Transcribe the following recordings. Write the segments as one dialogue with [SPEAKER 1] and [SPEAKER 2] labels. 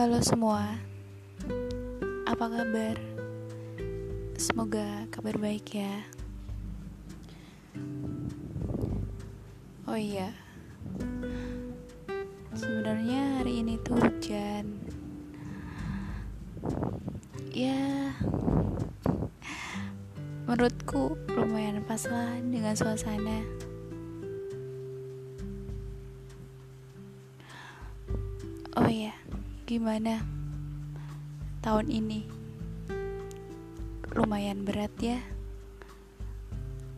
[SPEAKER 1] Halo semua, apa kabar? Semoga kabar baik ya. Oh iya, sebenarnya hari ini tuh hujan. Ya, menurutku lumayan pas lah dengan suasana. Gimana tahun ini? Lumayan berat ya.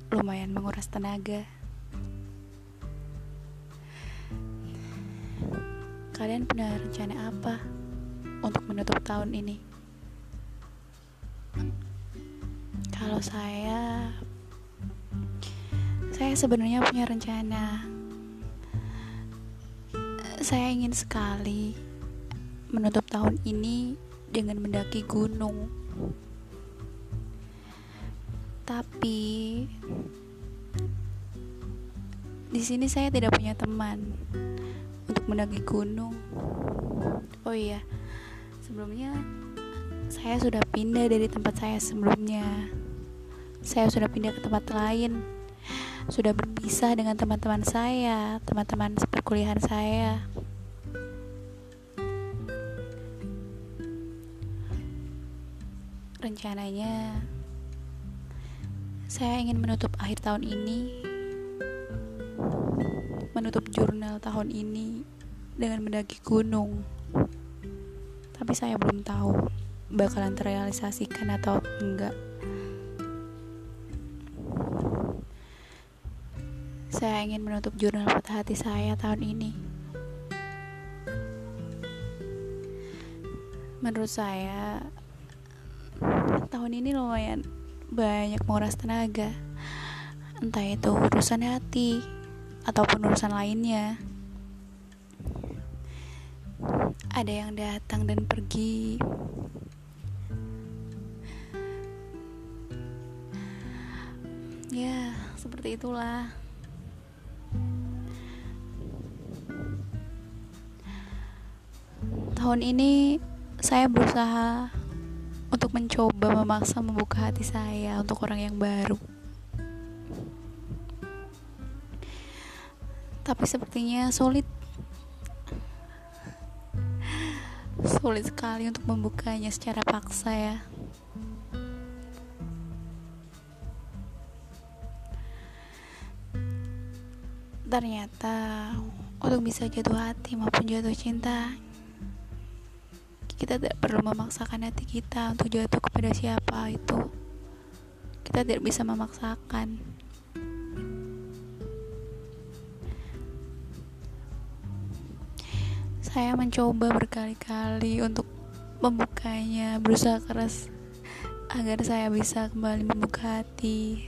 [SPEAKER 1] Lumayan menguras tenaga. Kalian punya rencana apa untuk menutup tahun ini? Kalau saya saya sebenarnya punya rencana. Saya ingin sekali menutup tahun ini dengan mendaki gunung. Tapi di sini saya tidak punya teman untuk mendaki gunung. Oh iya, sebelumnya saya sudah pindah dari tempat saya sebelumnya. Saya sudah pindah ke tempat lain. Sudah berpisah dengan teman-teman saya, teman-teman seperkuliahan saya. Rencananya. Saya ingin menutup akhir tahun ini menutup jurnal tahun ini dengan mendaki gunung. Tapi saya belum tahu bakalan terrealisasikan atau enggak. Saya ingin menutup jurnal patah hati saya tahun ini. Menurut saya tahun ini lumayan banyak menguras tenaga. Entah itu urusan hati ataupun urusan lainnya. Ada yang datang dan pergi. Ya seperti itulah. Tahun ini saya berusaha untuk mencoba memaksa membuka hati saya untuk orang yang baru. Tapi sepertinya sulit. Sulit sekali untuk membukanya secara paksa ya. Ternyata untuk bisa jatuh hati maupun jatuh cinta kita tidak perlu memaksakan hati kita untuk jatuh kepada siapa itu. Kita tidak bisa memaksakan. Saya mencoba berkali-kali untuk membukanya berusaha keras agar saya bisa kembali membuka hati.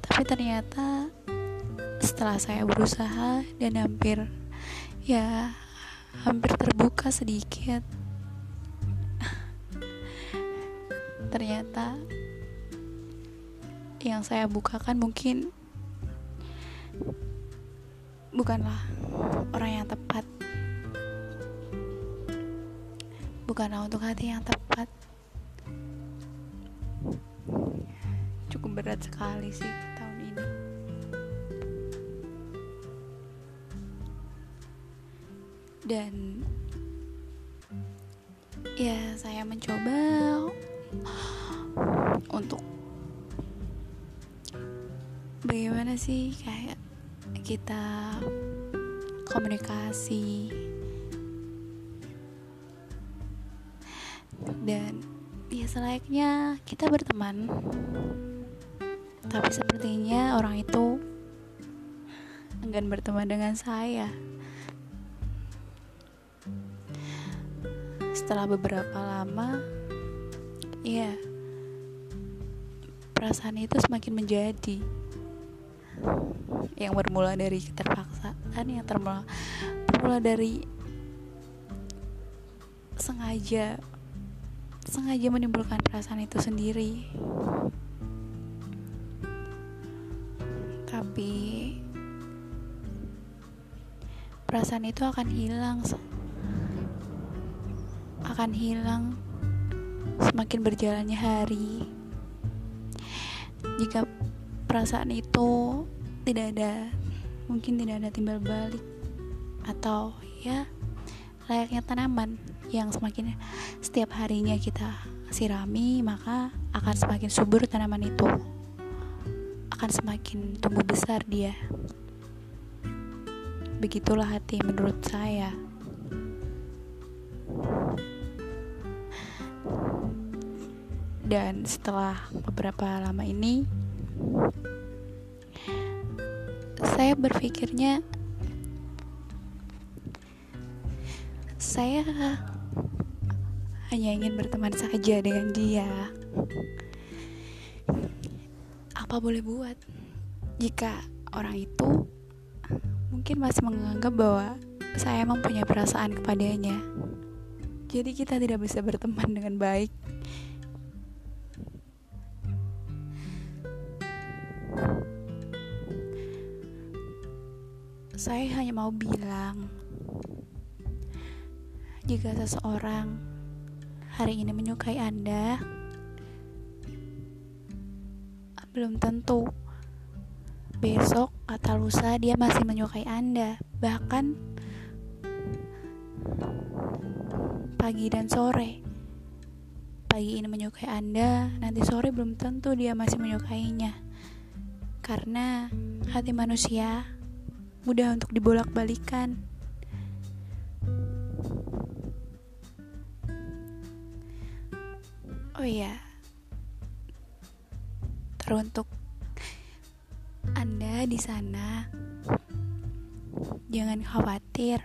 [SPEAKER 1] Tapi ternyata setelah saya berusaha dan hampir ya hampir terbuka sedikit. Ternyata yang saya bukakan mungkin bukanlah orang yang tepat. Bukanlah untuk hati yang tepat. Cukup berat sekali sih dan ya saya mencoba untuk bagaimana sih kayak kita komunikasi dan ya selayaknya kita berteman. Tapi sepertinya orang itu enggan berteman dengan saya setelah beberapa lama ya perasaan itu semakin menjadi. Yang bermula dari keterpaksaan yang termula bermula dari sengaja sengaja menimbulkan perasaan itu sendiri. Tapi perasaan itu akan hilang akan hilang semakin berjalannya hari. Jika perasaan itu tidak ada, mungkin tidak ada timbal balik atau ya layaknya tanaman yang semakin setiap harinya kita sirami maka akan semakin subur tanaman itu. Akan semakin tumbuh besar dia. Begitulah hati menurut saya dan setelah beberapa lama ini saya berpikirnya saya hanya ingin berteman saja dengan dia. Apa boleh buat? Jika orang itu mungkin masih menganggap bahwa saya mempunyai perasaan kepadanya. Jadi kita tidak bisa berteman dengan baik saya hanya mau bilang, jika seseorang hari ini menyukai Anda, belum tentu besok atau lusa dia masih menyukai Anda. Bahkan pagi dan sore. Pagi ini menyukai Anda, nanti sore belum tentu dia masih menyukainya. Karena hati manusia mudah untuk dibolak-balikan. Oh iya, teruntuk Anda di sana, jangan khawatir.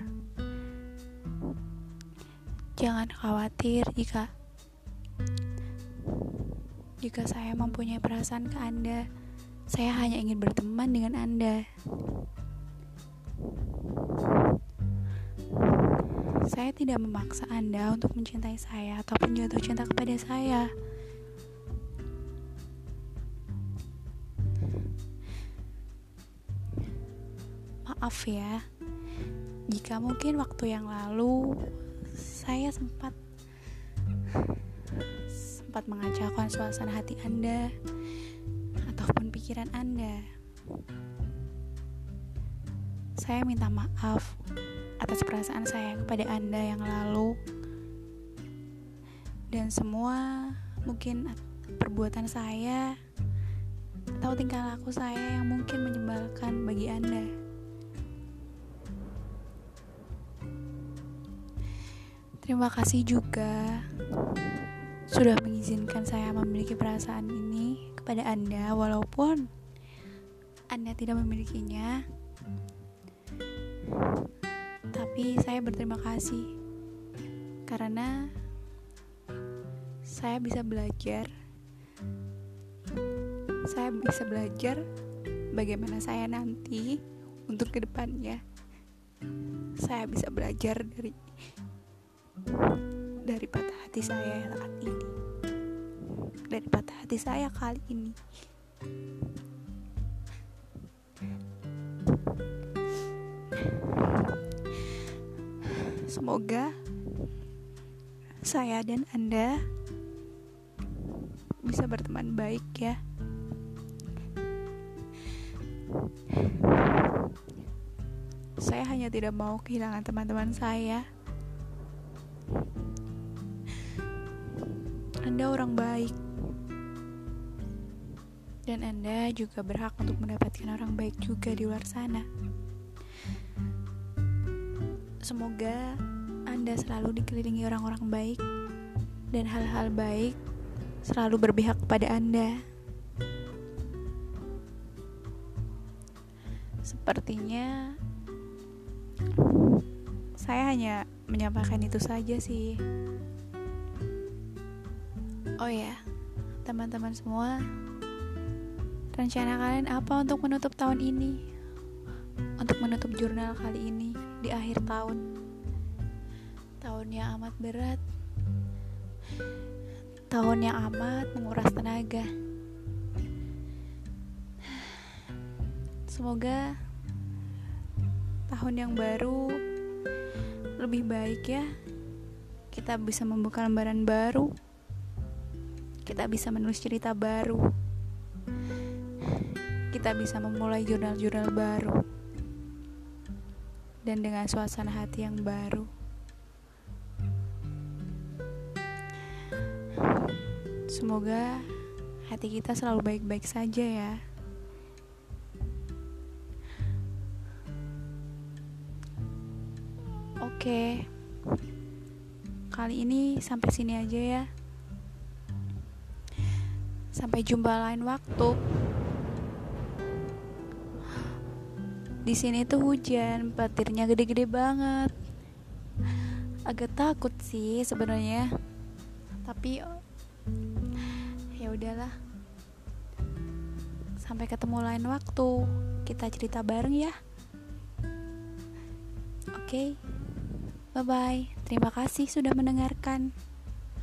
[SPEAKER 1] Jangan khawatir jika jika saya mempunyai perasaan ke Anda. Saya hanya ingin berteman dengan Anda. Saya tidak memaksa Anda untuk mencintai saya ataupun jatuh cinta kepada saya. Maaf ya, jika mungkin waktu yang lalu saya sempat sempat mengacaukan suasana hati Anda ataupun pikiran Anda. Saya minta maaf atas perasaan saya kepada Anda yang lalu dan semua mungkin perbuatan saya atau tingkah laku saya yang mungkin menyebalkan bagi Anda. Terima kasih juga sudah mengizinkan saya memiliki perasaan ini kepada Anda walaupun Anda tidak memilikinya tapi saya berterima kasih karena saya bisa belajar. Saya bisa belajar bagaimana saya nanti untuk ke depannya saya bisa belajar dari dari patah hati saya saat ini. Dari patah hati saya kali ini Semoga saya dan Anda bisa berteman baik ya. Saya hanya tidak mau kehilangan teman-teman saya. Anda orang baik. Dan Anda juga berhak untuk mendapatkan orang baik juga di luar sana. Semoga Anda selalu dikelilingi orang-orang baik dan hal-hal baik selalu berpihak kepada Anda. Sepertinya saya hanya menyampaikan itu saja sih. Oh ya, teman-teman semua, rencana kalian apa untuk menutup tahun ini? Untuk menutup jurnal kali ini? Di akhir tahun. Tahun yang amat berat. Tahun yang amat menguras tenaga. Semoga tahun yang baru lebih baik ya. kita bisa membuka lembaran baru kita bisa menulis cerita baru kita bisa memulai jurnal-jurnal baru dan dengan suasana hati yang baru semoga hati kita selalu baik-baik saja ya Oke, kali ini sampai sini aja ya. Sampai jumpa lain waktu. Di sini tuh hujan, petirnya gede-gede banget. Agak takut sih sebenarnya. Tapi ya udahlah. Sampai ketemu lain waktu. Kita cerita bareng ya. Oke. Okay. Bye-bye. Terima kasih sudah mendengarkan.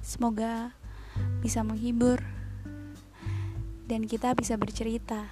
[SPEAKER 1] Semoga bisa menghibur dan kita bisa bercerita.